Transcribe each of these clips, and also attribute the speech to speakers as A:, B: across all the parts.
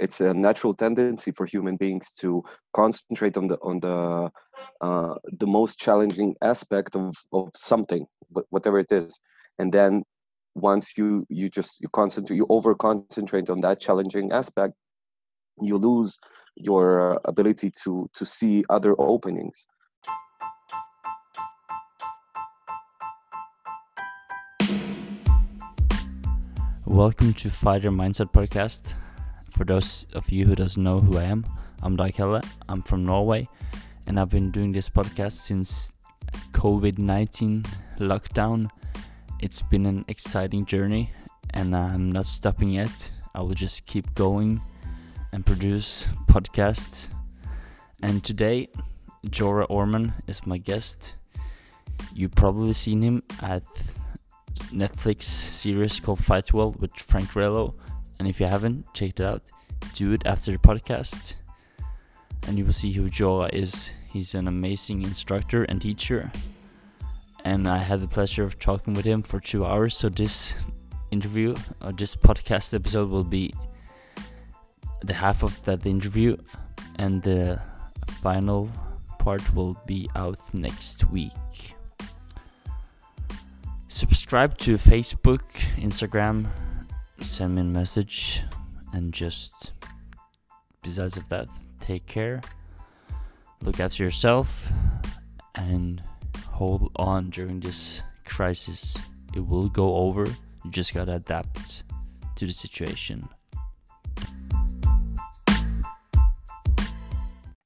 A: it's a natural tendency for human beings to concentrate on the on the uh, the most challenging aspect of of something whatever it is. And then once you you just you concentrate you over concentrate on that challenging aspect you lose your ability to to see other openings.
B: Welcome to fighter mindset podcast for those of you who doesn't know who i am i'm Dag i'm from norway and i've been doing this podcast since covid-19 lockdown it's been an exciting journey and I'm not stopping yet. I will just keep going and produce podcasts. And today, Jorah Orman is my guest. You probably seen him at Netflix series called Fightworld with Frank Grillo. And if you haven't checked it out, do it after the podcast. And you will see who Jorah is. He's an amazing instructor and teacher and I had the pleasure of talking with him for two hours. So this interview or this podcast episode will be the half of that interview, and the final part will be out next week. Subscribe to Facebook, Instagram, send me a message, and just besides of that, take care, look after yourself, and hold on during this crisis. It will go over. You just gotta adapt to the situation.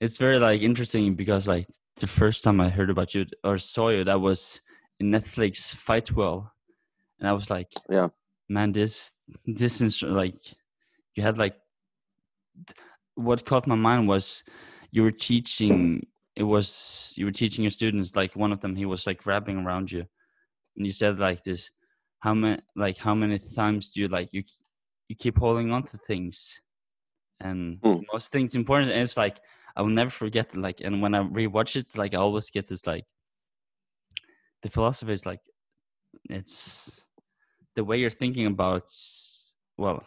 B: It's very like interesting because like the first time I heard about you or saw you, that was in Netflix Fightworld, and I was like,
A: yeah,
B: man, this this is like you had like what caught my mind was you were teaching it was you were teaching your students like one of them he was like wrapping around you and you said like this how many like how many times do you like you you keep holding on to things and mm. most things important and it's like i will never forget like and when i rewatch it like i always get this like the philosophy is like it's the way you're thinking about well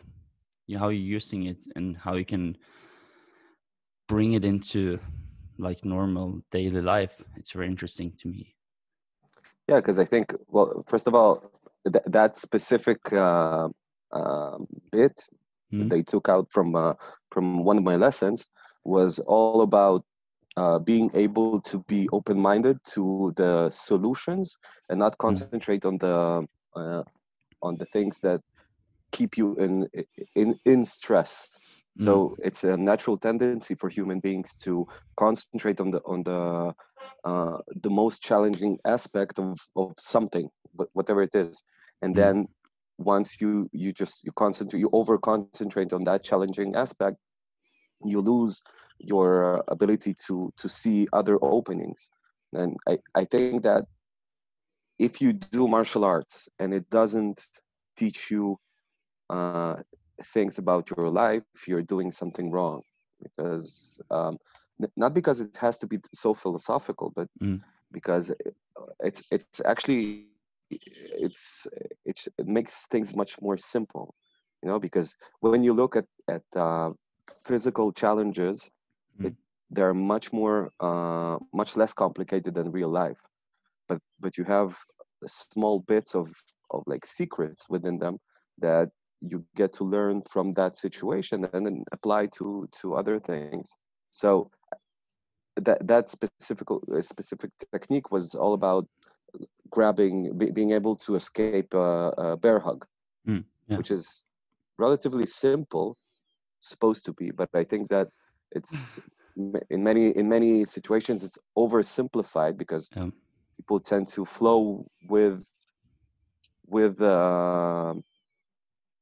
B: you, how you're using it and how you can bring it into like normal daily life it's very interesting to me
A: yeah because i think well first of all th- that specific uh, uh, bit mm-hmm. they took out from uh, from one of my lessons was all about uh, being able to be open-minded to the solutions and not hmm. concentrate mm-hmm. on the uh, on the things that keep you in in in stress so mm. it's a natural tendency for human beings to concentrate on the on the uh, the most challenging aspect of of something, whatever it is, and mm. then once you you just you concentrate you over concentrate on that challenging aspect, you lose your ability to to see other openings, and I I think that if you do martial arts and it doesn't teach you uh, things about your life, you're doing something wrong. Because um, not because it has to be so philosophical, but mm. because it's it's actually it's it's it makes things much more simple, you know. Because when you look at at uh, physical challenges, mm. it, they're much more uh, much less complicated than real life. But but you have small bits of of like secrets within them that you get to learn from that situation and then apply to to other things so that that specific uh, specific technique was all about grabbing be, being able to escape a, a bear hug mm, yeah. which is relatively simple supposed to be but i think that it's in many in many situations it's oversimplified because yeah. People tend to flow with with uh,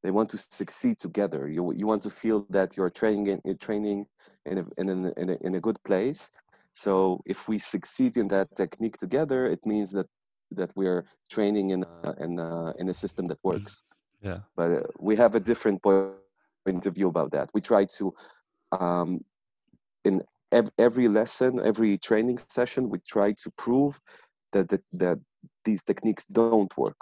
A: they want to succeed together. You you want to feel that you're training in, training in a, in, a, in, a, in a good place. So if we succeed in that technique together it means that that we're training in a, in a, in a system that mm-hmm. works.
B: Yeah.
A: But uh, we have a different point of view about that. We try to um, in ev- every lesson every training session we try to prove that, that that these techniques don't work.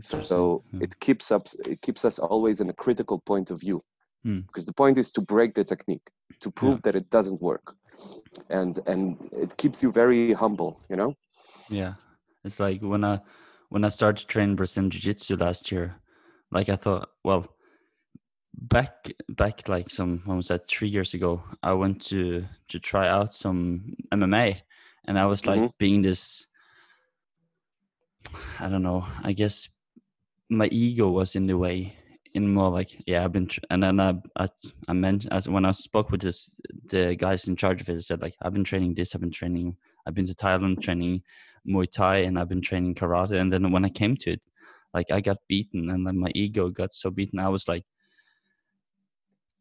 A: So it keeps us it keeps us always in a critical point of view.
B: Mm.
A: because the point is to break the technique to prove
B: Yeah.
A: that it doesn't work. And and it keeps you very humble you know?
B: Yeah, it's like when I when I started training Brazilian Jiu Jitsu last year, like I thought, well, back back like some when was that? Three years ago, I went to to try out some MMA, and I was like
A: Mhm.
B: being this. I don't know. I guess my ego was in the way. In more like, yeah, I've been, tr- and then I, I, I meant as when I spoke with this, the guys in charge of it, I said like, I've been training this, I've been training, I've been to Thailand training Muay Thai and I've been training karate. And then when I came to it, like I got beaten and then my ego got so beaten. I was like,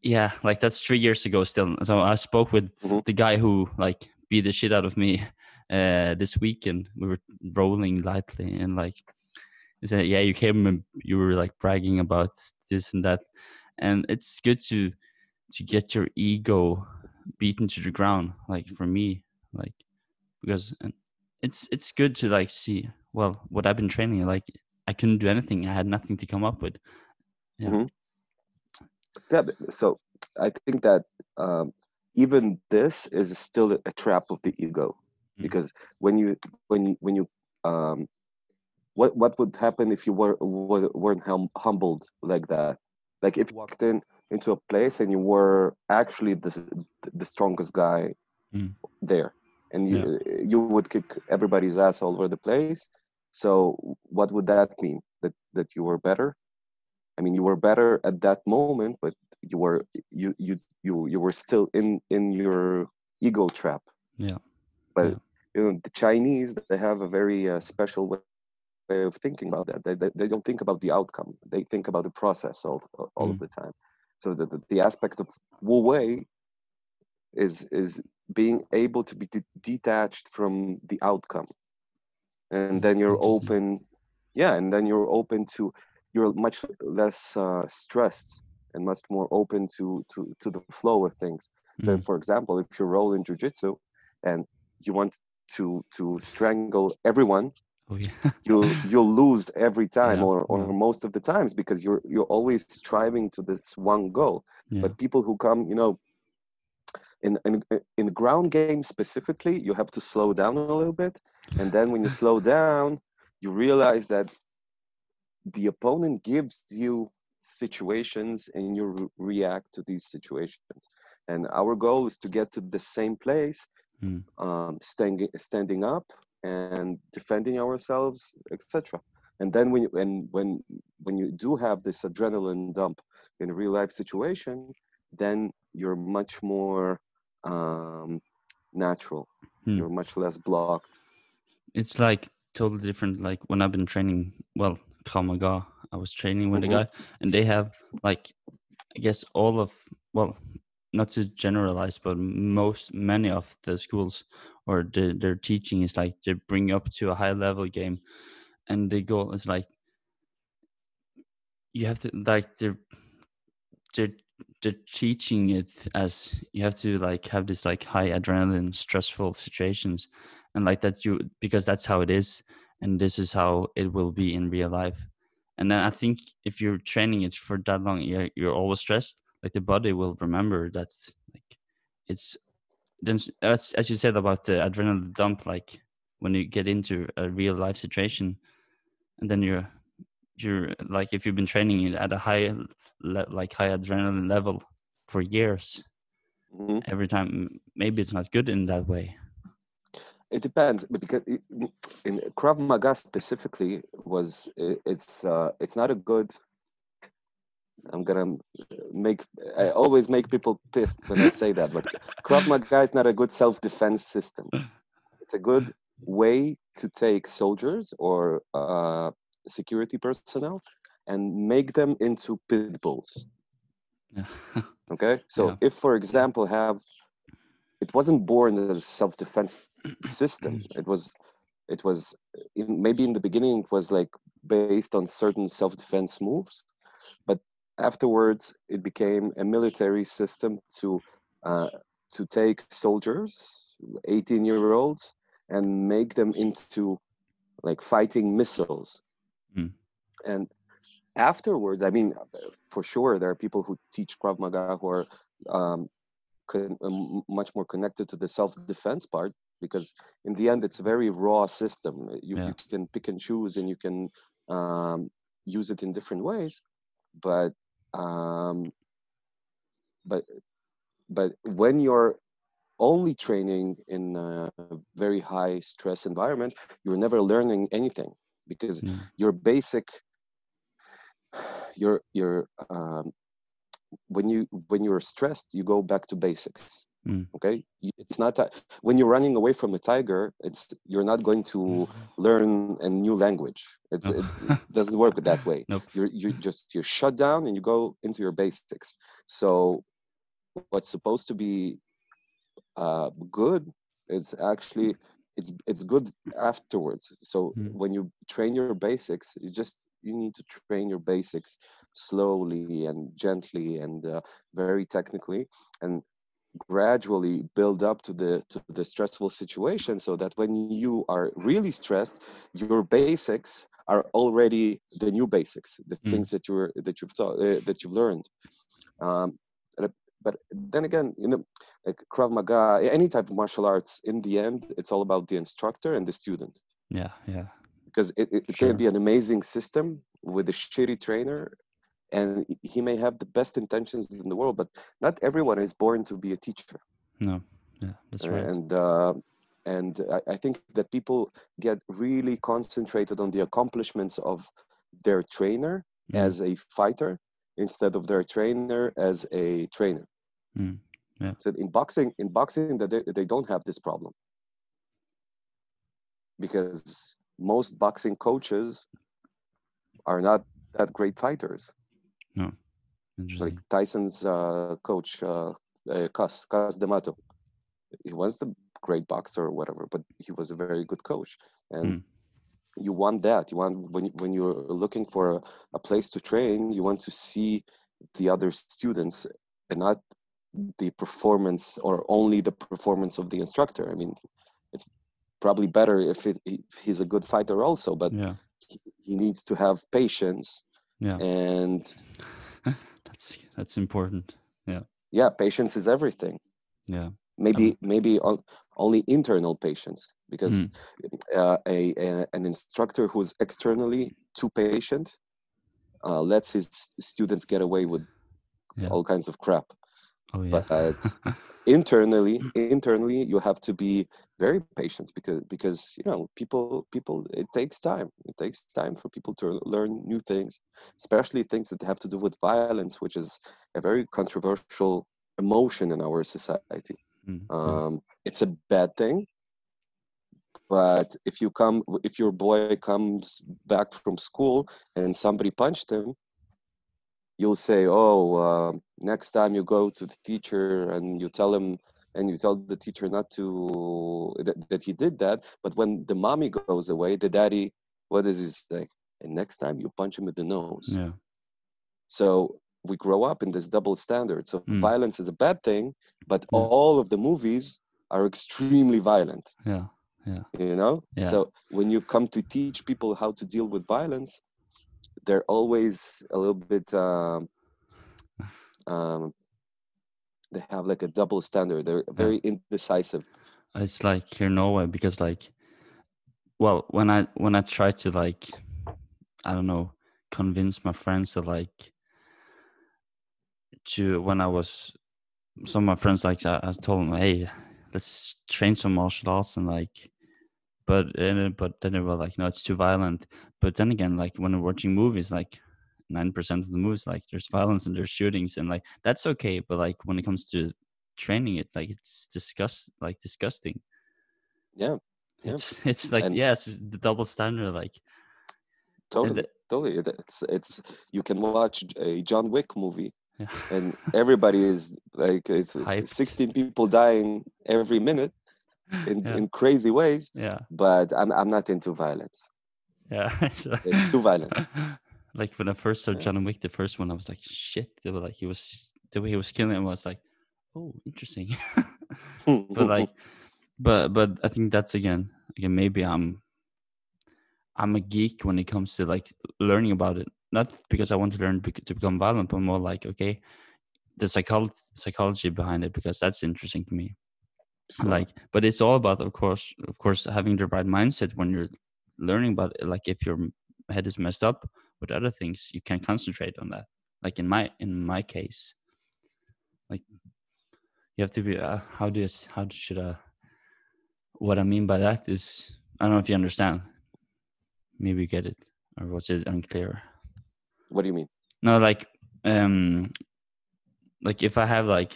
B: yeah, like that's three years ago still. So I spoke with
A: Mhm.
B: the guy who like beat the shit out of me uh, this weekend. We were rolling lightly and like, he said, yeah, you came and you were like bragging about this and that. And it's good to, to get your ego beaten to the ground. Like for me, like, because it's it's good to like see well what I've been training like I couldn't do anything I had nothing to come up with Yeah.
A: Mhm. yeah so i think that um, even this is still a, trap of the ego
B: Mm.
A: because when you when you when you um, what what would happen if you were, were weren't hum, humbled like that? Like if you walked in into a place and you were actually the the strongest guy
B: Mm.
A: there and you you would kick everybody's ass all over the place. So what would that mean? That that you were better? I mean you were better at that moment but you were you you you you were still in in your ego trap
B: Yeah.
A: but
B: Yeah.
A: you know the chinese they have a very uh, special way of thinking about that they, they, they don't think about the outcome they think about the process all, all
B: Mm.
A: of the time so the, the, the aspect of wu wei is is being able to be de- detached from the outcome and
B: Mm,
A: then you're open yeah and then you're open to you're much less uh, stressed and much more open to to to the flow of things. So
B: Mm.
A: for example if you roll in jiu-jitsu and you want to to strangle everyone
B: oh yeah.
A: you'll you'll lose every time
B: Yeah,
A: or or
B: yeah.
A: most of the times because you're you're always striving to this one goal. But people who come you know in, in in ground game specifically you have to slow down a little bit. And then when you slow down you realize that the opponent gives you situations and you re- react to these situations and our goal is to get to the same place
B: Mm.
A: um, standing standing up and defending ourselves etc and then when you and when when you do have this adrenaline dump in a real life situation then you're much more um, natural
B: Hmm.
A: you're much less blocked
B: it's like totally different like when I've been training well Krav I was training with
A: Mhm.
B: a guy and they have like I guess all of well not to generalize but most many of the schools or the, their teaching is like they bring up to a high level game and the goal is like you have to like they're they're they're teaching it as you have to like have this like high adrenaline stressful situations and like that you because that's how it is and this is how it will be in real life and then i think if you're training it for that long you're, you're always stressed like the body will remember that like it's then as, as you said about the adrenaline dump like when you get into a real life situation and then you're you're like if you've been training it at a high like high adrenaline level for years
A: Mhm.
B: every time maybe it's not good in that way
A: It depends, but because in Krav Maga specifically was it's uh, it's not a good. I'm gonna make I always make people pissed when I say that, but Krav Maga is not a good self-defense system. It's a good way to take soldiers or uh, security personnel and make them into pit bulls. Okay, so
B: Yeah.
A: if, for example, have it wasn't born as a self-defense system. It was, it was in, maybe in the beginning it was like based on certain self-defense moves, but afterwards it became a military system to uh, to take soldiers, 18-year-olds, and make them into like fighting missiles.
B: Mm.
A: And afterwards, I mean, for sure, there are people who teach Krav Maga who are um, con- um, much more connected to the self-defense part because in the end, it's a very raw system. You, yeah. you can pick and choose, and you can um, use it in different ways. But um, but but when you're only training in a very high stress environment, you're never learning anything because mm. your basic your your um, when you when you're stressed you go back to basics mm. okay it's not that when you're running away from a tiger it's you're not going to mm. learn a new language it's, it, it, doesn't work that way nope. you're you just you're shut down and you go into your basics so what's supposed to be uh, good is actually it's it's good afterwards so mm. when you train your basics you just you need to train your basics slowly and gently and uh, very technically and gradually build up to the to the stressful situation so that when you are really stressed your basics are already the new basics the mm. things that you're that you've taught uh, that you've learned. Um, but then again you know like krav maga any type of martial arts in the end it's all about the instructor and the student.
B: Yeah yeah
A: because it, it, sure. can be an amazing system with a shitty trainer and he may have the best intentions in the world but not everyone is born to be a teacher
B: no yeah that's right
A: and uh, and I, I think that people get really concentrated on the accomplishments of their trainer mm. as a fighter instead of their trainer as a trainer
B: mm. yeah.
A: so in boxing in boxing that they, they don't have this problem because most boxing coaches are not that great fighters.
B: No.
A: Like Tyson's uh, coach, uh, uh, Cus, Cus D'Amato. He was the great boxer or whatever, but he was a very good coach. And mm. you want that. You want when when you're looking for a, a place to train, you want to see the other students and not the performance or only the performance of the instructor. I mean, it's probably better if, it, if he's a good fighter also, but
B: yeah.
A: he, he needs to have patience.
B: Yeah.
A: And
B: that's that's important. Yeah.
A: Yeah, patience is everything.
B: Yeah.
A: Maybe um, maybe only internal patience because mm. uh, a, a, an instructor who's externally too patient uh, lets his students get away with yeah. all kinds of crap.
B: Oh yeah.
A: But internally internally you have to be very patient because because you know people people it takes time. It takes time for people to learn new things especially things that have to do with violence which is a very controversial emotion in our society. Mm-hmm. um, it's a bad thing but if you come if your boy comes back from school and somebody punched him you'll say, "Oh, uh, next time you go to the teacher and you tell him." And you tell the teacher not to that, that he did that, but when the mommy goes away, the daddy, what does he say? And next time you punch him in the nose.
B: Yeah.
A: So we grow up in this double standard. So mm. violence is a bad thing, but yeah. all of the movies are extremely violent.
B: Yeah. Yeah.
A: You know?
B: Yeah.
A: So when you come to teach people how to deal with violence, they're always a little bit um, um, they have like a double standard they're very yeah. indecisive
B: it's like here in norway because like well when i when i try to like i don't know convince my friends to like to when i was some of my friends like i, I told them hey let's train some martial arts and like but but then they were like, no, it's too violent. But then again, like when we're watching movies, like nine percent of the movies, like there's violence and there's shootings, and like that's okay. But like when it comes to training it, like it's disgust, like disgusting.
A: Yeah,
B: yeah. it's it's like and yes, yeah, the double standard, like
A: totally, the, totally. It's it's you can watch a John Wick movie. And everybody is like it's Hyped. 16 people dying every minute in, yeah. in crazy ways.
B: Yeah.
A: But I'm I'm not into violence.
B: Yeah.
A: it's too violent.
B: Like when I first saw John Wick, the first one, I was like, shit. They were like he was the way he was killing him was like, oh, interesting. but like but but I think that's again again maybe I'm I'm a geek when it comes to like learning about it not because I want to learn to become violent, but more like okay, the psychology psychology behind it because that's interesting to me. Like, but it's all about, of course, of course, having the right mindset when you're learning. But like, if your head is messed up with other things, you can concentrate on that. Like in my in my case, like you have to be. Uh, how do you, how should I? What I mean by that is, I don't know if you understand. Maybe you get it, or was it unclear?
A: What do you mean?
B: No, like um like if I have like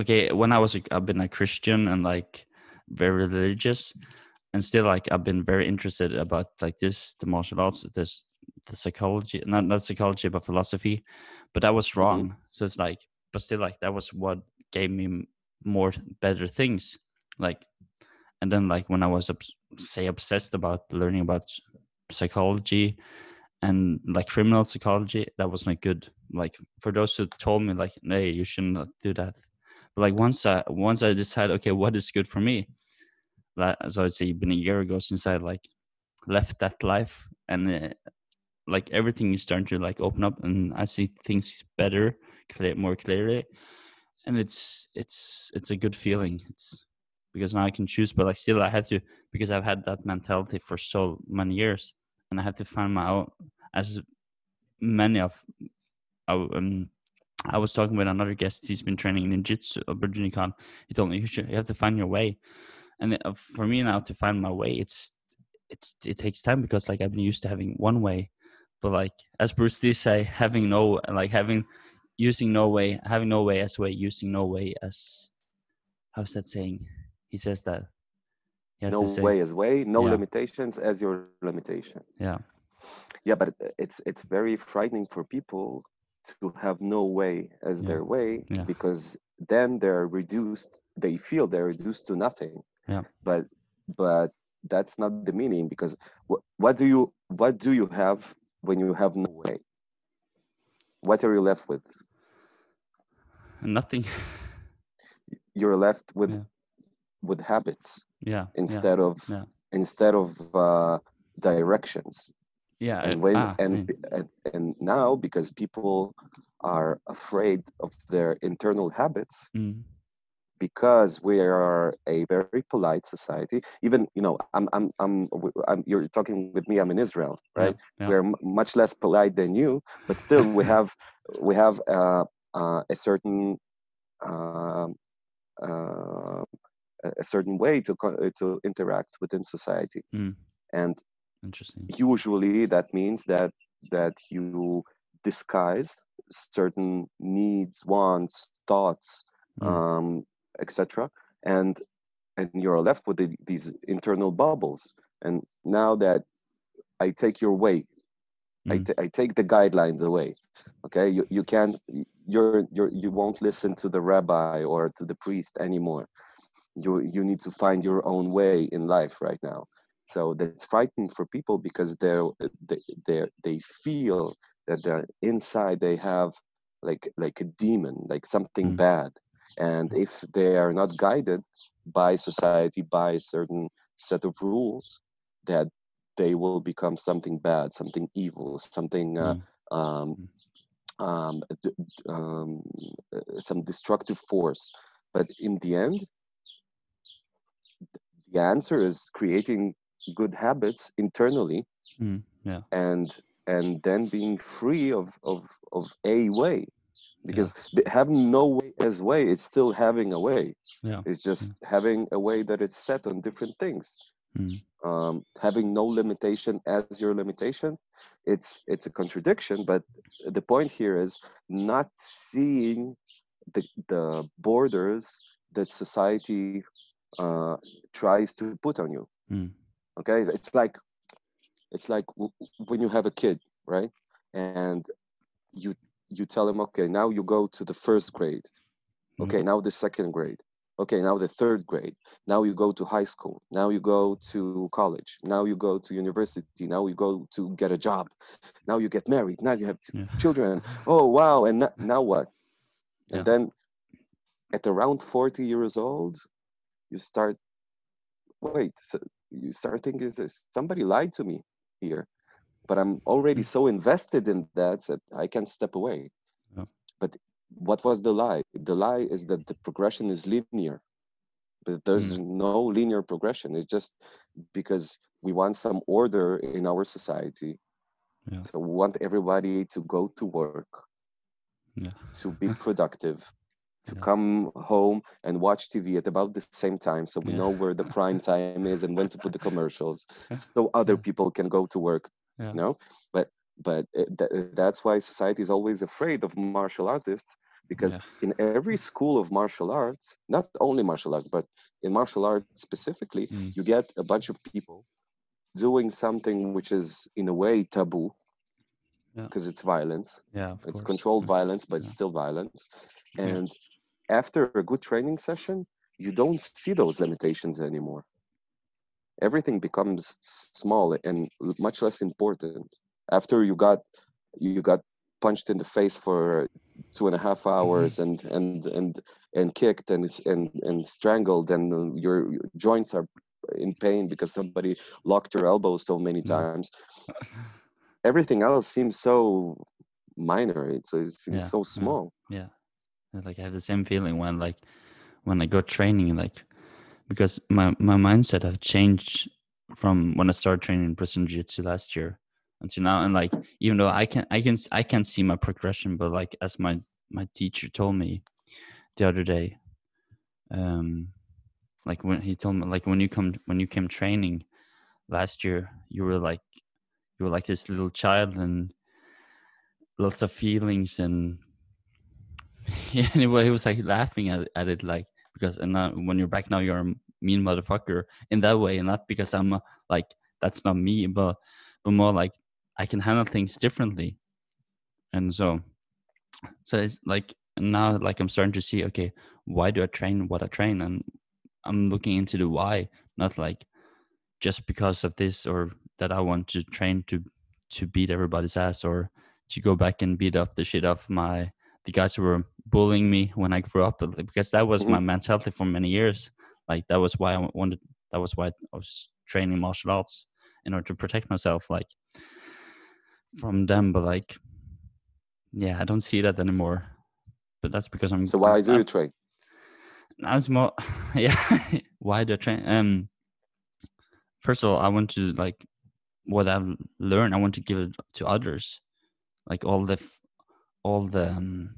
B: okay, when I was i've been a Christian and like very religious and still like I've been very interested about like this the martial arts this the psychology not not psychology but philosophy but that was mm-hmm. wrong mm-hmm. so it's like but still like that was what gave me more better things like and then like when I was say obsessed about learning about psychology and like criminal psychology that was not good like for those who told me like hey you shouldn't do that like once i once i decide okay what is good for me that so say been a year ago since i like left that life and uh, like everything is starting to like open up and i see things better clear, more clearly and it's it's it's a good feeling it's because now i can choose but like still i have to because i've had that mentality for so many years and I have to find my own. As many of, um, I was talking with another guest. He's been training in Jitsu or Khan. He told me you should you have to find your way, and uh, for me now to find my way, it's it's it takes time because like I've been used to having one way, but like as Bruce Lee say, having no like having using no way, having no way as way, using no way as how's that saying? He says that
A: no way as way no yeah. limitations as your limitation
B: yeah
A: yeah but it's it's very frightening for people to have no way as yeah. their way yeah. because then they're reduced they feel they're reduced to nothing
B: yeah
A: but but that's not the meaning because what, what do you what do you have when you have no way what are you left with
B: nothing
A: you're left with yeah. with habits
B: yeah
A: instead
B: yeah,
A: of yeah. instead of uh, directions
B: yeah
A: and when ah, and, and and now because people are afraid of their internal habits
B: mm.
A: because we are a very polite society even you know i'm i'm i'm, I'm you're talking with me i'm in israel right
B: yeah,
A: we're m- much less polite than you but still we have we have uh, uh, a certain um, uh, a certain way to to interact within society
B: mm.
A: and
B: interesting.
A: Usually that means that that you disguise certain needs wants thoughts mm. um, etc and and you're left with the, these internal bubbles. And now that i take your way mm. I, t- I take the guidelines away okay? You, you can't you're, you're you won't listen to the rabbi or to the priest anymore. You you need to find your own way in life right now so that's frightening for people because they're they they they feel that they're inside they have like like a demon like something mm. bad and if they are not guided by society by a certain set of rules that they will become something bad something evil something uh, mm. um, mm. um, um, uh, some destructive force but in the end the answer is creating good habits internally
B: mm, yeah.
A: and and then being free of of of a way because yeah. having no way as way it's still having a way
B: yeah
A: it's just yeah. having a way that is set on different things
B: mm.
A: um, having no limitation as your limitation it's it's a contradiction but the point here is not seeing the the borders that society uh, tries to put on you.
B: Mm.
A: Okay, it's like it's like when you have a kid, right? And you you tell him, okay, now you go to the first grade. Hmm. Okay, mm. now the second grade. Okay, now the third grade. Now you go to high school. Now you go to college. Now you go to university. Now you go to get a job. Now you get married. Now you have yeah. children. Oh wow! And now what? And yeah. then at around 40 years old, you start wait so you start thinking this somebody lied to me here but I'm already mm. so invested in that that I can't step away. Yeah. But what was the lie? The lie is that the progression is linear, but there's mm. no linear progression. It's just because we want some order in our society. Yeah. So we want everybody to go to work, yeah. to be productive, to yeah. come home and watch TV at about the same time so we yeah. know where the prime time is and when to put the commercials so other people can go to work yeah. you know but but it, th- that's why society is always afraid of martial artists because in every school of martial arts not only martial arts but in martial arts specifically mm. you get a bunch of people doing something which is in a way taboo because it's violence
B: yeah
A: it's course. controlled violence but it's still violence and after a good training session, you don't see those limitations anymore. Everything becomes small and much less important. After you got you got punched in the face for two and a half mm-hmm. hours mm-hmm. and and and and kicked and and and strangled and your, your joints are in pain because somebody locked your elbow so many mm. times. Everything else seems so minor. It's, it seems yeah. so small.
B: Yeah like i have the same feeling when like when i go training like because my my mindset have changed from when i started training in brazilian jiu-jitsu last year until now. And like even though i can i can i can see my progression but like as my my teacher told me the other day um like when he told me like when you come when you came training last year you were like you were like this little child and lots of feelings and yeah, anyway, he was like laughing at, at it, like because and now, when you're back now, you're a mean motherfucker in that way, and not because I'm like that's not me, but but more like I can handle things differently, and so so it's like now like I'm starting to see okay, why do I train what I train, and I'm looking into the why, not like just because of this or that I want to train to to beat everybody's ass or to go back and beat up the shit off my the guys who were bullying me when I grew up because that was mm-hmm. my mentality for many years. Like that was why I wanted. That was why I was training martial arts in order to protect myself, like from them. But like, yeah, I don't see that anymore. But that's because I'm.
A: So why do you train?
B: Now it's more, yeah. why do I train? Um, first of all, I want to like what I've learned. I want to give it to others, like all the all the um,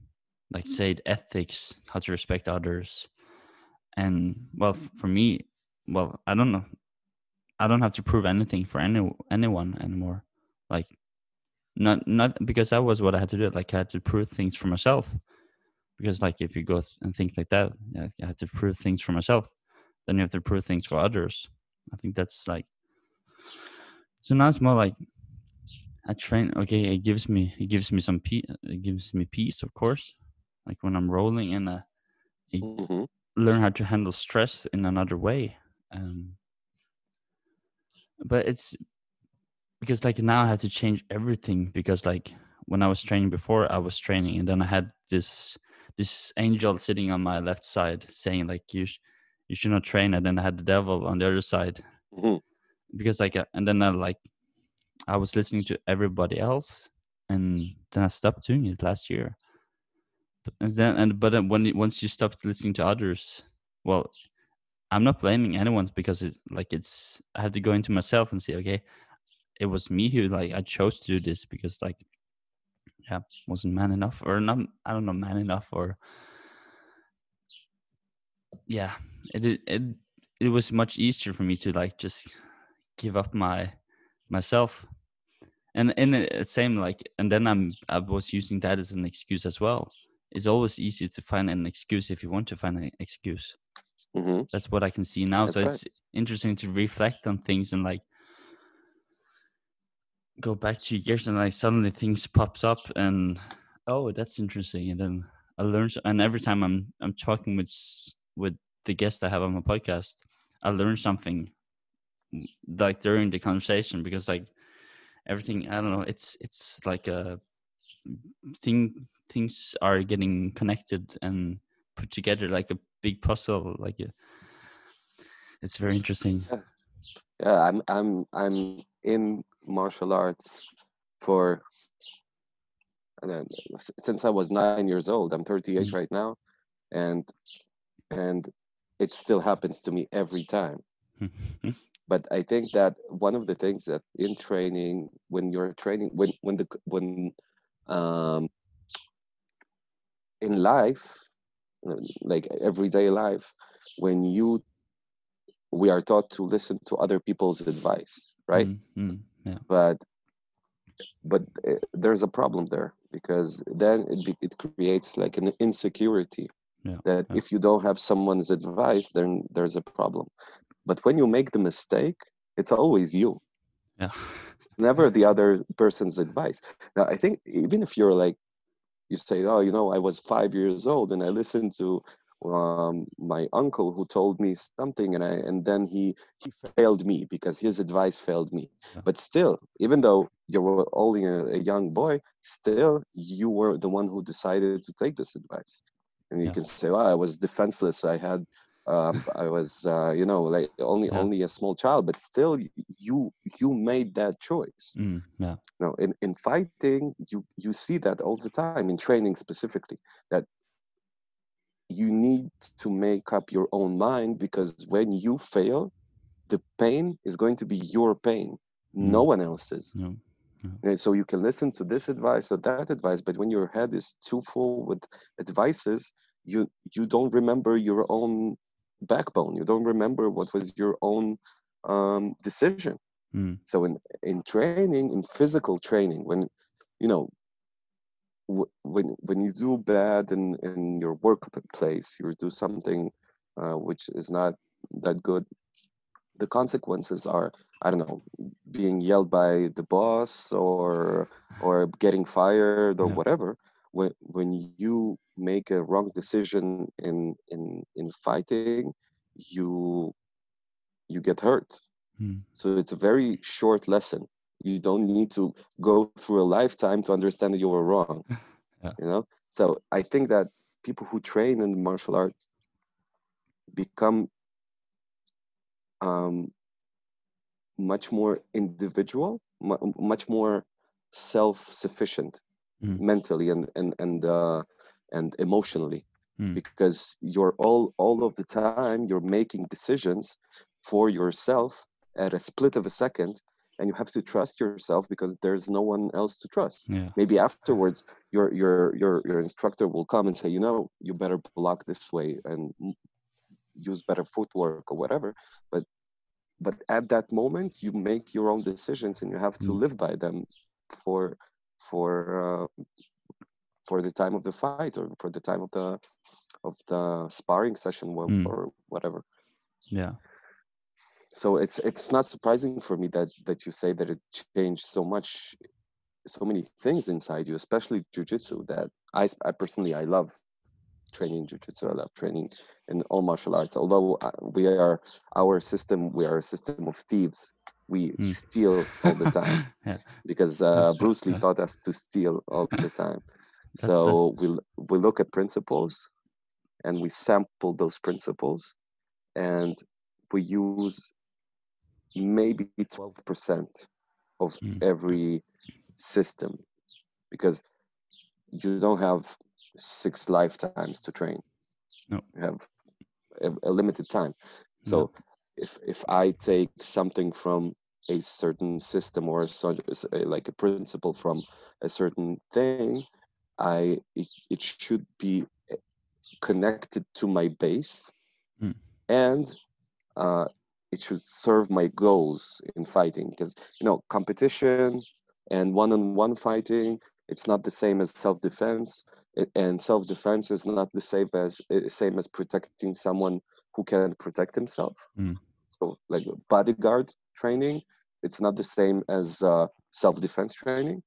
B: like say ethics, how to respect others, and well, for me, well, I don't know, I don't have to prove anything for any anyone anymore. Like, not not because that was what I had to do. Like, I had to prove things for myself. Because like, if you go and think like that, I have to prove things for myself. Then you have to prove things for others. I think that's like. So now it's more like I train. Okay, it gives me it gives me some peace. It gives me peace, of course. Like when I'm rolling in a, I mm-hmm. learn how to handle stress in another way. Um, but it's because like now I have to change everything because like when I was training before, I was training, and then I had this this angel sitting on my left side saying like you sh- you should not train, and then I had the devil on the other side. Mm-hmm. Because like, uh, and then I like I was listening to everybody else, and then I stopped doing it last year. And then, and but then when once you stop listening to others, well, I'm not blaming anyone because it like it's I have to go into myself and say, okay, it was me who like I chose to do this because like yeah wasn't man enough or not I don't know man enough or yeah it it it was much easier for me to like just give up my myself and and the same like and then i'm i was using that as an excuse as well it's always easy to find an excuse if you want to find an excuse mm-hmm. that's what i can see now that's so right. it's interesting to reflect on things and like go back two years and like suddenly things pops up and oh that's interesting and then i learn and every time i'm i'm talking with with the guest i have on my podcast i learn something like during the conversation because like everything i don't know it's it's like a thing things are getting connected and put together like a big puzzle like a, it's very interesting
A: yeah. yeah i'm i'm i'm in martial arts for then since I was nine years old. I'm 38 mm-hmm. right now, and and it still happens to me every time. but I think that one of the things that in training, when you're training, when when the when um, in life, like everyday life, when you we are taught to listen to other people's advice, right? Mm-hmm. Yeah. But but uh, there's a problem there because then it be, it creates like an insecurity yeah. that yeah. if you don't have someone's advice, then there's a problem. But when you make the mistake, it's always you.
B: Yeah.
A: never the other person's advice. Now, I think even if you're like, you say, oh, you know, I was five years old and I listened to um, my uncle who told me something and I and then he he failed me because his advice failed me. Yeah. But still, even though you were only a, a, young boy, still you were the one who decided to take this advice. And you yeah. can say, "Well, I was defenseless. I had um, I was, uh, you know, like only yeah. only a small child, but still, you you made that choice.
B: Mm, yeah.
A: No, in in fighting, you you see that all the time in training specifically that you need to make up your own mind because when you fail, the pain is going to be your pain, mm. no one else's.
B: No.
A: And so you can listen to this advice or that advice, but when your head is too full with advices, you you don't remember your own backbone. You don't remember what was your own um, decision.
B: Mm.
A: So in in training, in physical training, when you know w- when when you do bad in in your workplace, you do something uh, which is not that good. The consequences are I don't know being yelled by the boss or or getting fired or yeah. whatever. When when you make a wrong decision in in in fighting you you get hurt
B: hmm.
A: so it's a very short lesson you don't need to go through a lifetime to understand that you were wrong
B: yeah.
A: you know so i think that people who train in martial art become um, much more individual much more self-sufficient mm. mentally and and and uh, and emotionally
B: mm.
A: because you're all all of the time you're making decisions for yourself at a split of a second and you have to trust yourself because there's no one else to trust
B: yeah.
A: maybe afterwards your your your your instructor will come and say you know you better block this way and use better footwork or whatever but but at that moment you make your own decisions and you have to mm. live by them for for uh, for the time of the fight or for the time of the of the sparring session or, mm. or whatever.
B: Yeah.
A: So it's it's not surprising for me that that you say that it changed so much so many things inside you especially jiu-jitsu that i, I personally i love training jiu-jitsu. I love training in all martial arts although uh, we are our system we are a system of thieves we mm. steal all the time
B: yeah.
A: because uh, bruce lee taught us to steal all the time so we we look at principles and we sample those principles and we use maybe 12% of mm. every system because you don't have six lifetimes to train
B: no.
A: you have a, a limited time so no. If if i take something from a certain system or like a principle from a certain thing I it, it should be eh, connected to my base,
B: mm.
A: and uh, it should serve my goals in fighting. Because you know, competition and one-on-one fighting, it's not the same as self-defense, and self-defense is not the same as eh, same as protecting someone who can protect himself.
B: Mm.
A: So, like bodyguard training, it's not the same as uh, self-defense training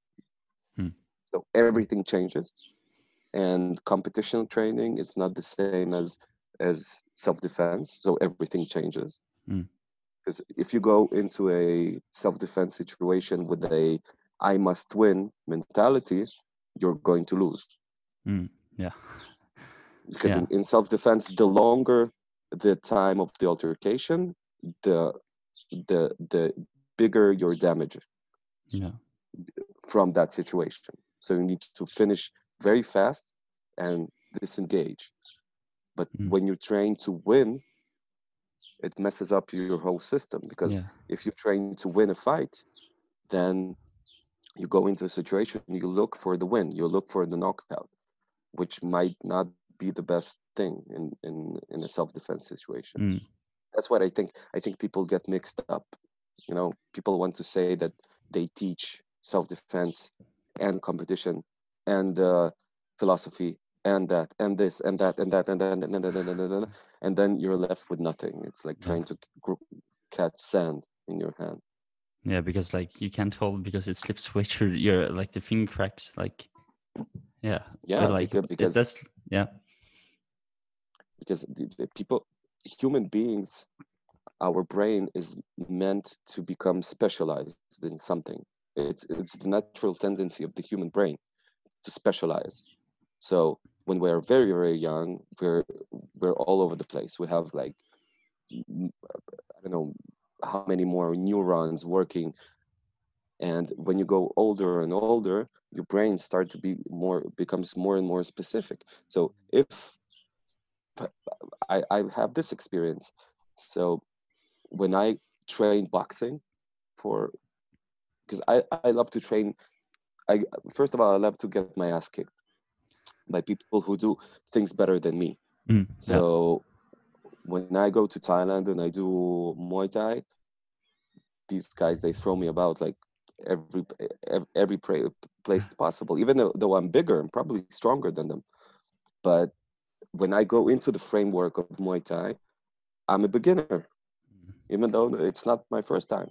A: so everything changes, and competition training is not the same as as self-defense. So everything changes. Because
B: mm.
A: if you go into a self-defense situation with a "I must win" mentality, you're going to lose.
B: Mm. Yeah.
A: because yeah. in, in self-defense, the longer the time of the altercation, the the the bigger your damage.
B: Yeah
A: from that situation. So you need to finish very fast and disengage. But mm. when you're trained to win, it messes up your whole system because yeah. if you're trained to win a fight, then you go into a situation, you look for the win, you look for the knockout, which might not be the best thing in, in, in a self-defense situation. Mm. That's what I think. I think people get mixed up. You know, people want to say that they teach self-defense and competition and uh, philosophy and that and this and that and that and that and that and, that, and, that, and, then you're left with nothing it's like trying to catch sand in your hand
B: yeah because like you can't hold because it slips switch or your like the finger cracks like yeah
A: yeah
B: like
A: because, because
B: that's yeah
A: because the, the people human beings our brain is meant to become specialized in something it's it's the natural tendency of the human brain to specialize so when we're very very young, we're we're all over the place. We have like I don't know how many more neurons working, and when you go older and older, your brain starts to be more becomes more and more specific. So if I, I have this experience, so when I train boxing for because I, I love to train I first of all I love to get my ass kicked by people who do things better than me. Mm, so yeah. when I go to Thailand and I do Muay Thai, these guys they throw me about like every every place possible. Even though, though I'm bigger, I'm probably stronger than them. But when I go into the framework of Muay Thai, I'm a beginner, mm. even though it's not my first time.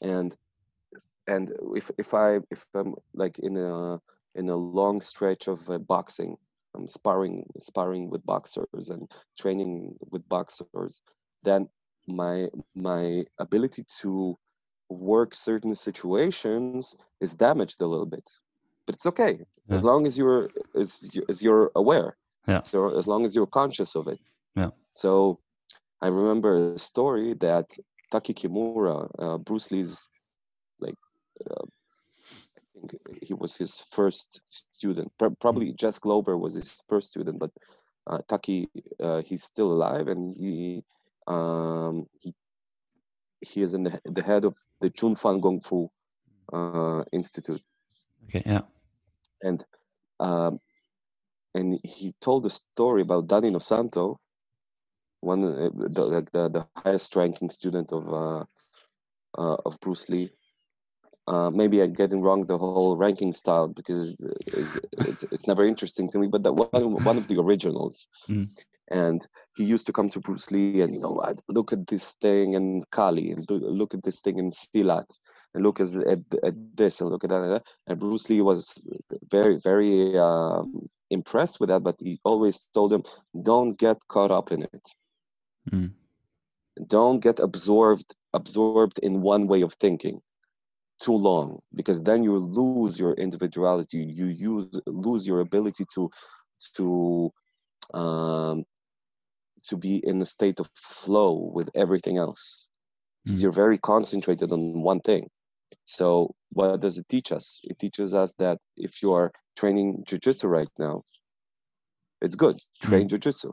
A: And and if if I if I'm like in a in a long stretch of uh, boxing. I'm sparring, sparring with boxers and training with boxers. Then my my ability to work certain situations is damaged a little bit, but it's okay yeah. as long as you're as, as you're aware.
B: Yeah.
A: So as long as you're conscious of it.
B: Yeah.
A: So I remember a story that Taki Kimura, uh, Bruce Lee's like uh, i think he was his first student. Probably Jess Glover was his first student, but uh, Taki, uh, he's still alive, and he um, he he is in the, the head of the Jun Fan Gung Fu uh, Institute.
B: Okay, yeah,
A: and um, and he told a story about Danny Inosanto, one uh, the, like the, the highest ranking student of uh, uh, of Bruce Lee, uh, maybe I'm getting wrong the whole ranking style because it's, it's never interesting to me. But that one one of the originals, mm. and he used to come to Bruce Lee and you know look at this thing in Kali and look at this thing in Silat and look at, at, at this and look at that, and Bruce Lee was very very um, impressed with that. But he always told him, "Don't get caught up in it. Mm. Don't get absorbed absorbed in one way of thinking." too long because then you lose your individuality you use lose your ability to to um, to be in a state of flow with everything else because mm. you're very concentrated on one thing so what does it teach us? It teaches us that if you are training jiu-jitsu right now it's good. Train mm. jiu-jitsu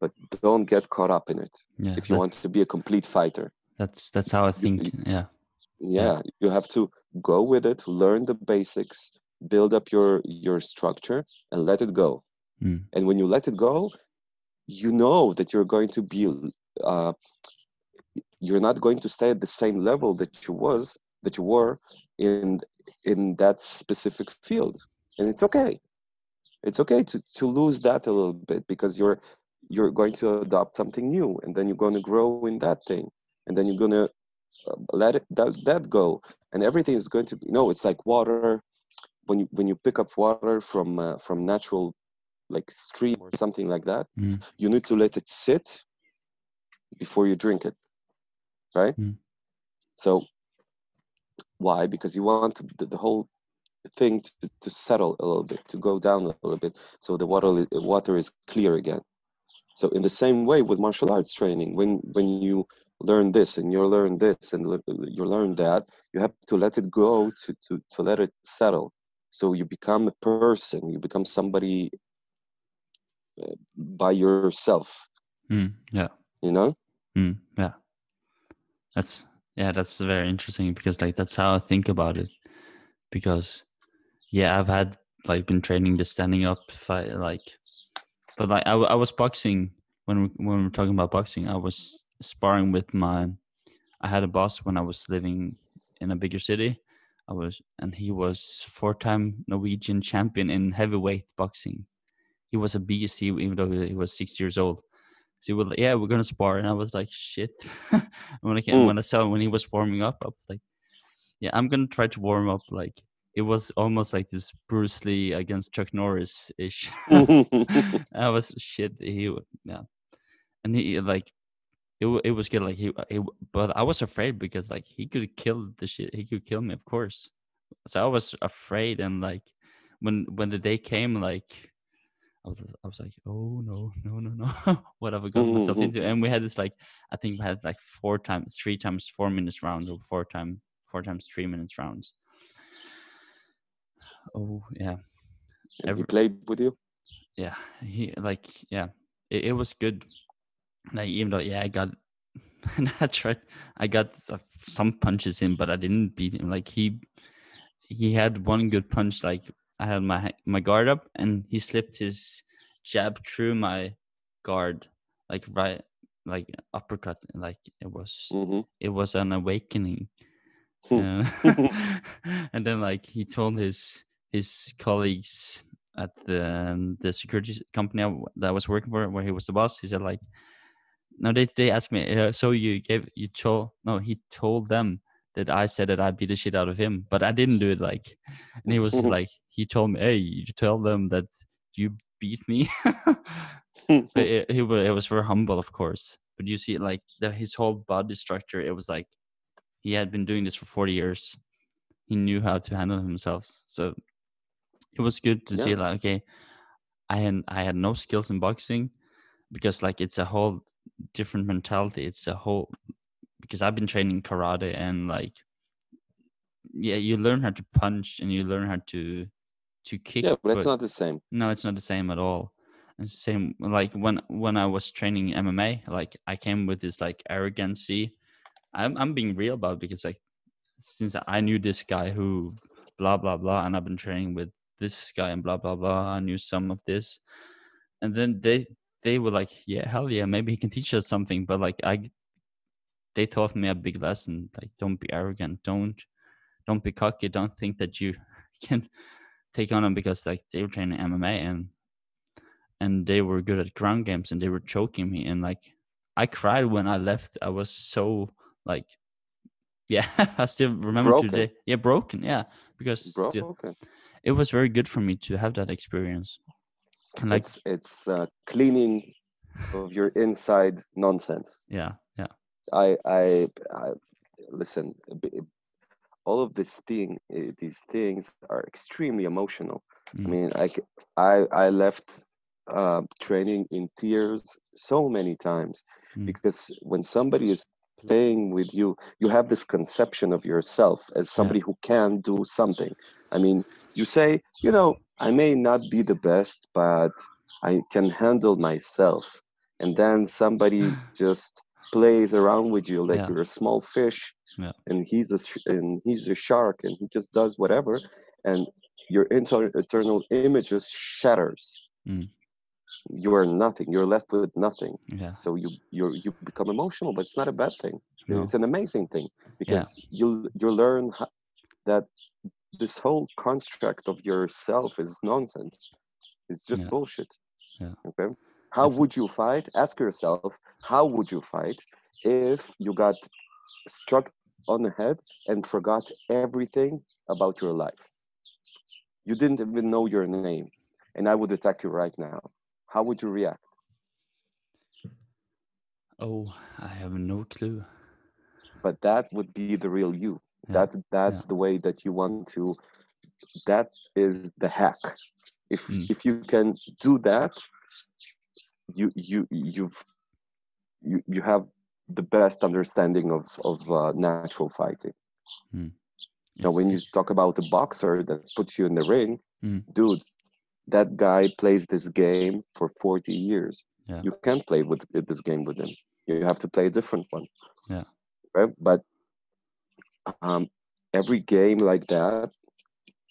A: but don't get caught up in it. Yeah, if you want to be a complete fighter
B: that's that's how i think you, yeah
A: yeah. you have to go with it learn the basics build up your your structure and let it go. Mm. and when you let it go you know that you're going to be uh, you're not going to stay at the same level that you was that you were in in that specific field. And it's okay. It's okay to to lose that a little bit because you're you're going to adopt something new and then you're going to grow in that thing and then you're going to uh, let it that, that go. And everything is going to be no it's like water. When you when you pick up water from uh, from natural like stream or something like that mm. you need to let it sit before you drink it right? Mm. so why? Because you want the, the whole thing to, to settle a little bit to go down a little bit so the water water is clear again. So in the same way with martial arts training when when you learn this and you learn this and you learn that you have to let it go to to to let it settle. So you become a person you become somebody uh, by yourself.
B: Mm, yeah.
A: You know?
B: Mm, yeah. That's yeah that's very interesting because like that's how i think about it. Because yeah i've had like been training the standing up fight like but like I, I was boxing. When we, when we're talking about boxing i was sparring with my i had a boss when i was living in a bigger city. I was and he was four-time norwegian champion in heavyweight boxing. He was a beast he, even though he was 60 years old so he was like yeah we're gonna spar and i was like shit. When i came mm. when i saw him when he was warming up i was like yeah i'm gonna try to warm up like it was almost like this bruce lee against chuck norris ish i was shit he yeah. And he like it, it was good like he, he but i was afraid because like he could kill the shit he could kill me of course. So i was afraid and like when when the day came like I was, I was like, oh no, no, no, no, what have I got myself mm-hmm. into? And we had this like, I think we had like four times, three times four minutes rounds, or four time, four times three minutes rounds. Oh yeah.
A: Every, he played with you.
B: Yeah, he like yeah, it, it was good. Like even though yeah, I got, I tried, I got some punches in, but I didn't beat him. Like he, he had one good punch like I had my my guard up, and he slipped his jab through my guard, like right, like uppercut. Like it was, mm-hmm. it was an awakening. uh, and then like he told his his colleagues at the um, the security company that I was working for, where he was the boss. He said like, no, they they asked me, uh, so you gave you told no, he told them that I said that I'd beat the shit out of him, but I didn't do it. Like, and he was like, he told me, "Hey, you tell them that you beat me." but it, it, it was very humble, of course. But you see, like the, his whole body structure, it was like he had been doing this for forty years. He knew how to handle himself, so it was good to yeah. see. Like, okay, I had I had no skills in boxing because like it's a whole different mentality. It's a whole because I've been training karate and like yeah, you learn how to punch and you learn how to to kick.
A: Yeah, but, it's not the same.
B: No, it's not the same at all. It's the same like when when I was training MMA, like I came with this like arrogancy. I'm I'm being real about it because like since I knew this guy who blah blah blah and I've been training with this guy and blah blah blah, I knew some of this. And then they they were like, Yeah, hell yeah, maybe he can teach us something. But like I they taught me a big lesson like don't be arrogant. Don't don't be cocky. Don't think that you can take on them because like they were training mma and and they were good at ground games and they were choking me and like i cried when i left. I was so like yeah i still remember broken. today yeah broken yeah because still, it was very good for me to have that experience.
A: And like it's, it's uh, cleaning of your inside nonsense.
B: Yeah
A: I, I, I listen. All of this thing, eh, these things are extremely emotional. Mm. I mean, I, I, I left uh, training in tears so many times mm. because when somebody is playing with you, you have this conception of yourself as somebody yeah. who can do something. I mean, you say, you know, I may not be the best, but I can handle myself. And then somebody just plays around with you like yeah. you're a small fish yeah. and he's a and he's a shark and he just does whatever and your inter- internal image just shatters mm. you are nothing you're left with nothing
B: yeah.
A: so you you you become emotional but it's not a bad thing no. it's an amazing thing because you you learn how, that this whole construct of yourself is nonsense it's just bullshit
B: yeah
A: okay how would you fight? Ask yourself, how would you fight if you got struck on the head and forgot everything about your life? You didn't even know your name, and I would attack you right now. How would you react?
B: Oh, I have no clue.
A: But that would be the real you. Yeah. That's that's yeah. the way that you want to. That is the hack. If mm. if you can do that, you you you've you, you have the best understanding of of uh, natural fighting.
B: Mm.
A: Now, when you talk about a boxer that puts you in the ring,
B: Mm.
A: dude, that guy plays this game for 40 years.
B: Yeah.
A: You can't play with with this game with him. You have to play a different one.
B: Yeah.
A: Right? But um, every game like that,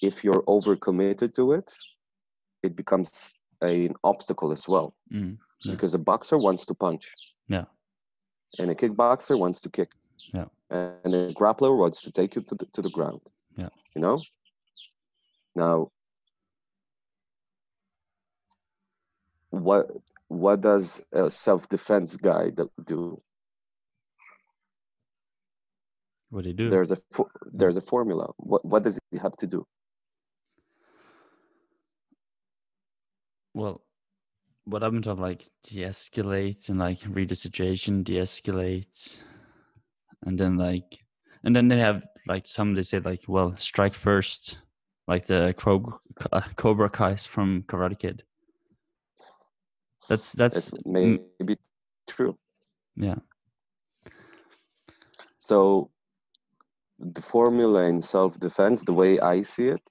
A: if you're overcommitted to it, it becomes an obstacle as well.
B: Mm. Yeah.
A: Because a boxer wants to punch.
B: Yeah.
A: And a kickboxer wants to kick.
B: Yeah.
A: And a grappler wants to take you to the, to the ground.
B: Yeah.
A: You know? Now, what what does a self-defense guy do-?
B: What do you do?
A: There's a fo- there's a formula. What what does he have to do?
B: Well, what been taught, like de-escalate and like read the situation, de-escalate, and then like, and then they have like some they say like, well, strike first, like the Cobra, uh, Cobra Kai's from Karate Kid. That's that's mm,
A: maybe true.
B: yeah,
A: So the formula in self-defense, the way I see it,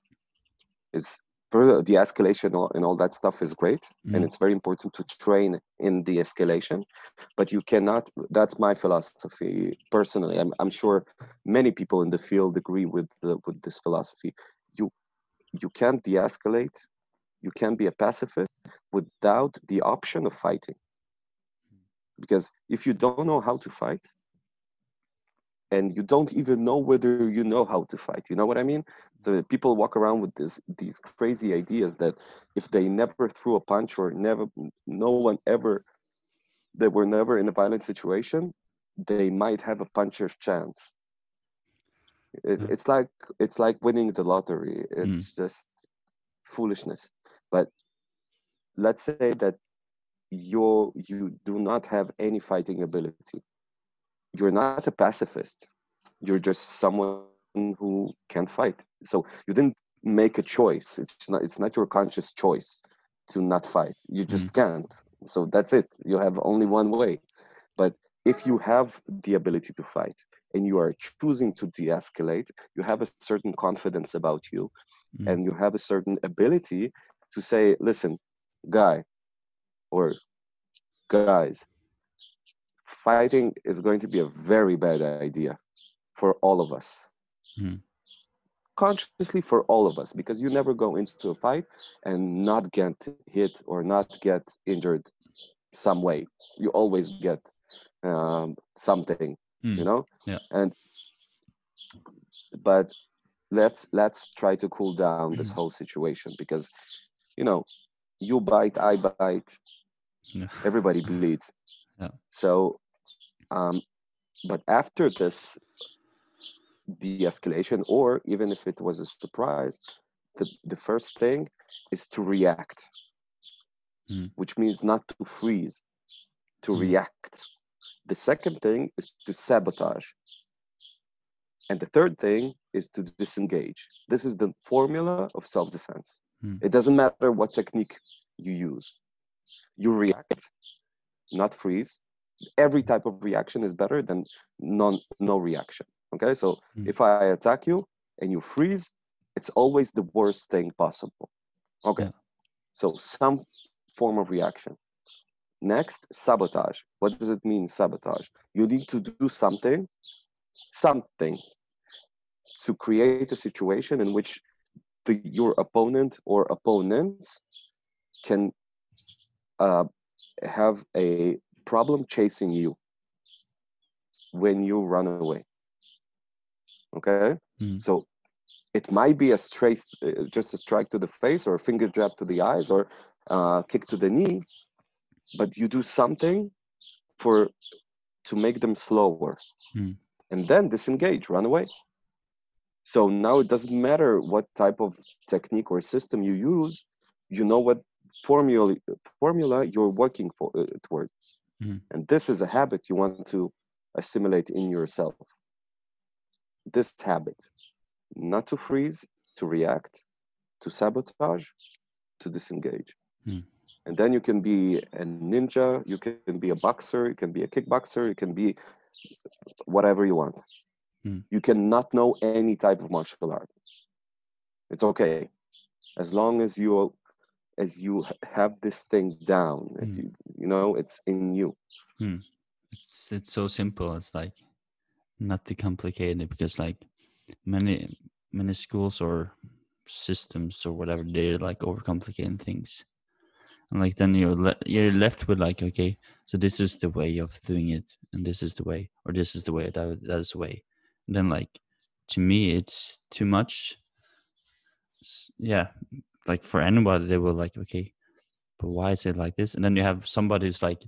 A: is further de-escalation and all- that stuff is great,
B: Mhm.
A: and it's very important to train in de-escalation. But you cannot. That's my philosophy personally. I'm, I'm sure many people in the field agree with the, with this philosophy. You you can't de-escalate. You can't be a pacifist without the option of fighting. Because if you don't know how to fight, and you don't even know whether you know how to fight. You know what I mean? So people walk around with this these crazy ideas that if they never threw a punch or never no one ever they were never in a violent situation, they might have a puncher's chance. It,
B: Yeah.
A: It's like it's like winning the lottery. It's mm. just foolishness. But let's say that you you do not have any fighting ability you're not a pacifist. You're just someone who can't fight. So you didn't make a choice. It's not it's not your conscious choice to not fight. You just can't. So that's it. You have only one way. But if you have the ability to fight and you are choosing to de-escalate you have a certain confidence about you
B: Mm.
A: and you have a certain ability to say listen guy or guys fighting is going to be a very bad idea for all of us
B: Mhm.
A: consciously for all of us because you never go into a fight and not get hit or not get injured some way you always get um, something you
B: Mm.
A: know
B: Yeah.
A: and but let's let's try to cool down this whole situation because you know you bite i bite
B: Yeah.
A: everybody bleeds
B: Yeah.
A: so um but after this de-escalation or even if it was a surprise the, the first thing is to react
B: Mm.
A: which means not to freeze to
B: Mm.
A: react the second thing is to sabotage and the third thing is to disengage this is the formula of self-defense
B: Mm.
A: it doesn't matter what technique you use you react not freeze. Every type of reaction is better than non no reaction okay? So
B: Mm.
A: if i attack you and you freeze it's always the worst thing possible okay?
B: Yeah.
A: so some form of reaction. Next sabotage. What does it mean sabotage? You need to do something something to create a situation in which the, your opponent or opponents can uh, have a problem chasing you when you run away. Okay,
B: Mm.
A: so it might be a straight, uh, just a strike to the face, or a finger jab to the eyes, or uh, kick to the knee, but you do something for to make them slower,
B: Mm.
A: and then disengage, run away. So now it doesn't matter what type of technique or system you use, you know what formula formula you're working for uh, towards,
B: Mhm.
A: and this is a habit you want to assimilate in yourself. This habit, not to freeze, to react, to sabotage, to disengage,
B: Mhm.
A: and then you can be a ninja you can be a boxer you can be a kickboxer you can be whatever you want
B: Mm.
A: you cannot know any type of martial art it's okay as long as you as you have this thing down
B: Mm.
A: you, you know it's in you.
B: It's it's so simple it's like not too complicated because like many many schools or systems or whatever they're like overcomplicating things. And like then you're le- you're left with like okay so this is the way of doing it and this is the way or this is the way that that is the way. And then like to me it's too much. Yeah like for anybody they were like okay but why is it like this and then you have somebody who's like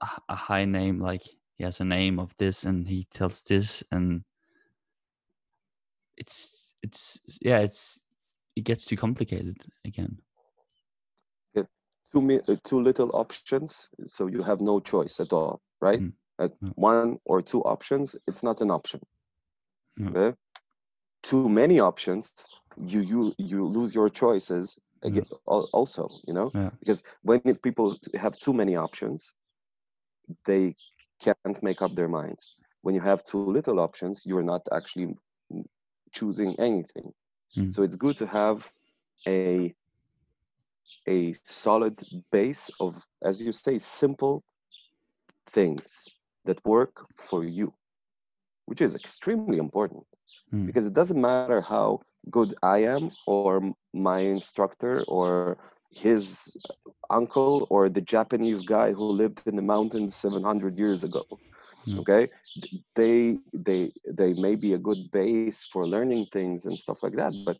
B: a, a high name like he has a name of this and he tells this and it's it's yeah it's it gets too complicated again
A: yeah, too uh, too little options so you have no choice at all right
B: Mm.
A: like
B: Mm.
A: one or two options it's not an option
B: No.
A: okay too many options you you you lose your choices again al- also you know
B: Yeah.
A: because when people have too many options they can't make up their minds when you have too little options you're not actually choosing anything
B: Mm.
A: so it's good to have a a solid base of as you say simple things that work for you which is extremely important
B: Mm.
A: because it doesn't matter how good i am or my instructor or his uncle or the japanese guy who lived in the mountains 700 years ago
B: Mm.
A: okay they they they may be a good base for learning things and stuff like that but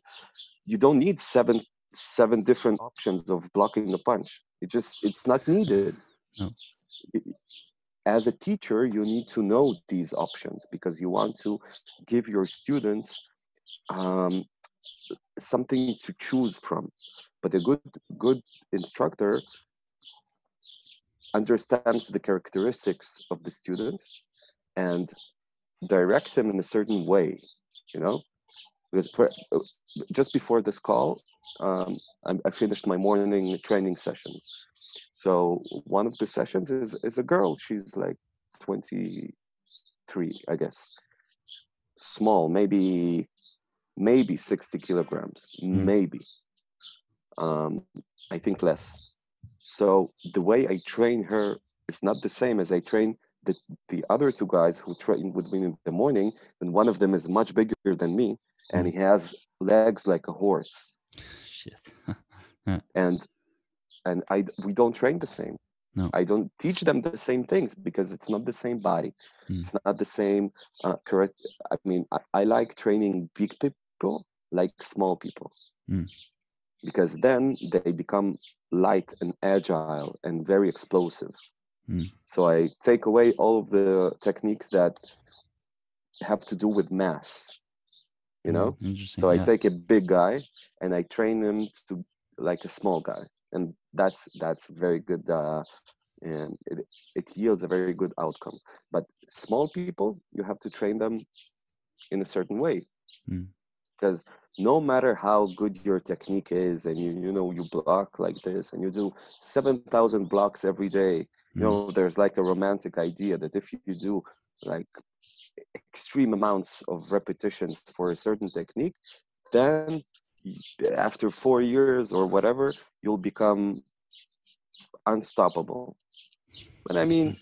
A: you don't need seven seven different options of blocking the punch it just it's not needed
B: No.
A: As a teacher you need to know these options because you want to give your students um, something to choose from. But a good good instructor understands the characteristics of the student and directs him in a certain way you know? Because just before this call um, I, I finished my morning training sessions. So one of the sessions is is a girl. She's like 23 i guess. Small maybe maybe 60 kilograms
B: Mm.
A: maybe um, i think less. So the way i train her is not the same as i train the, the other two guys who train with me in the morning and one of them is much bigger than me and he has legs like a horse.
B: Shit.
A: And and i we don't train the same.
B: No.
A: i don't teach them the same things because it's not the same body.
B: Mm.
A: it's not the same uh, correct i mean I, I like training big people like small people
B: Mm.
A: because then they become light and agile and very explosive
B: Mm.
A: so i take away all of the techniques that have to do with mass you know
B: Mm,
A: so I
B: yeah.
A: take a big guy and I train him to like a small guy, and that's that's very good. Uh, and it, it yields a very good outcome. But small people, you have to train them in a certain way,
B: Mm.
A: Because no matter how good your technique is, and you you know you block like this, and you do seven thousand blocks every day, you
B: Mm.
A: know there's like a romantic idea that if you do like extreme amounts of repetitions for a certain technique then after four years or whatever you'll become unstoppable but i mean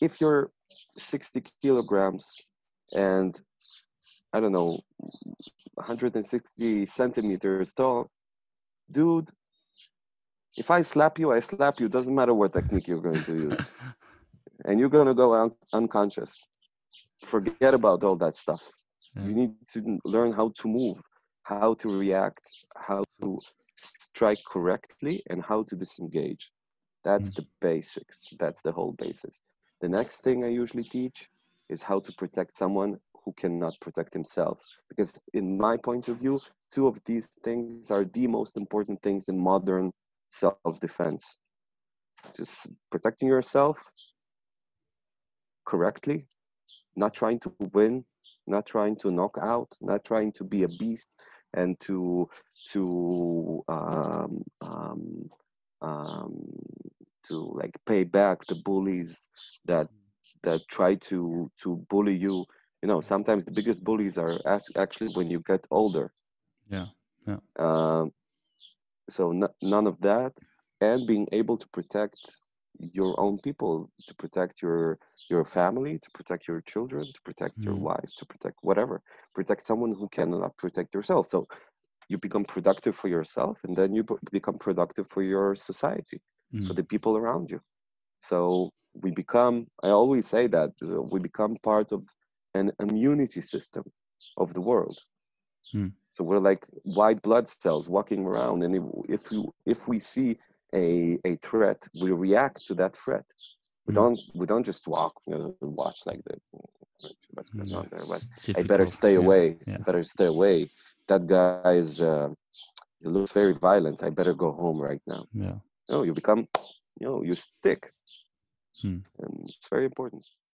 A: if you're 60 kilograms and i don't know 160 centimeters tall. Dude if i slap you i slap you. Doesn't matter what technique you're going to use. And you're going to go un- unconscious. Forget about all that stuff.
B: Yeah.
A: you need to learn how to move how to react how to strike correctly and how to disengage. That's
B: Mm.
A: the basics. That's the whole basis. The next thing i usually teach is how to protect someone who cannot protect himself. Because in my point of view two of these things are the most important things in modern self-defense. Just protecting yourself correctly not trying to win not trying to knock out not trying to be a beast and to to um, um, um, to like pay back the bullies that that try to to bully you you know sometimes the biggest bullies are actually when you get older.
B: Yeah yeah.
A: Um, so n- none of that and being able to protect your own people to protect your your family to protect your children to protect mm. your wife to protect whatever. Protect someone who cannot protect yourself. So you become productive for yourself and then you become productive for your society mm. for the people around you. So we become i always say that uh, we become part of an immunity system of the world mm. so we're like white blood cells walking around and if we if we see a, a threat we react to that threat we mm. don't we don't just walk you know watch like the what's going on there but i better stay
B: yeah.
A: away
B: yeah.
A: better stay away that guy is uh, he looks very violent i better go home right now
B: yeah
A: no you become you know you stick
B: hmm.
A: and it's very important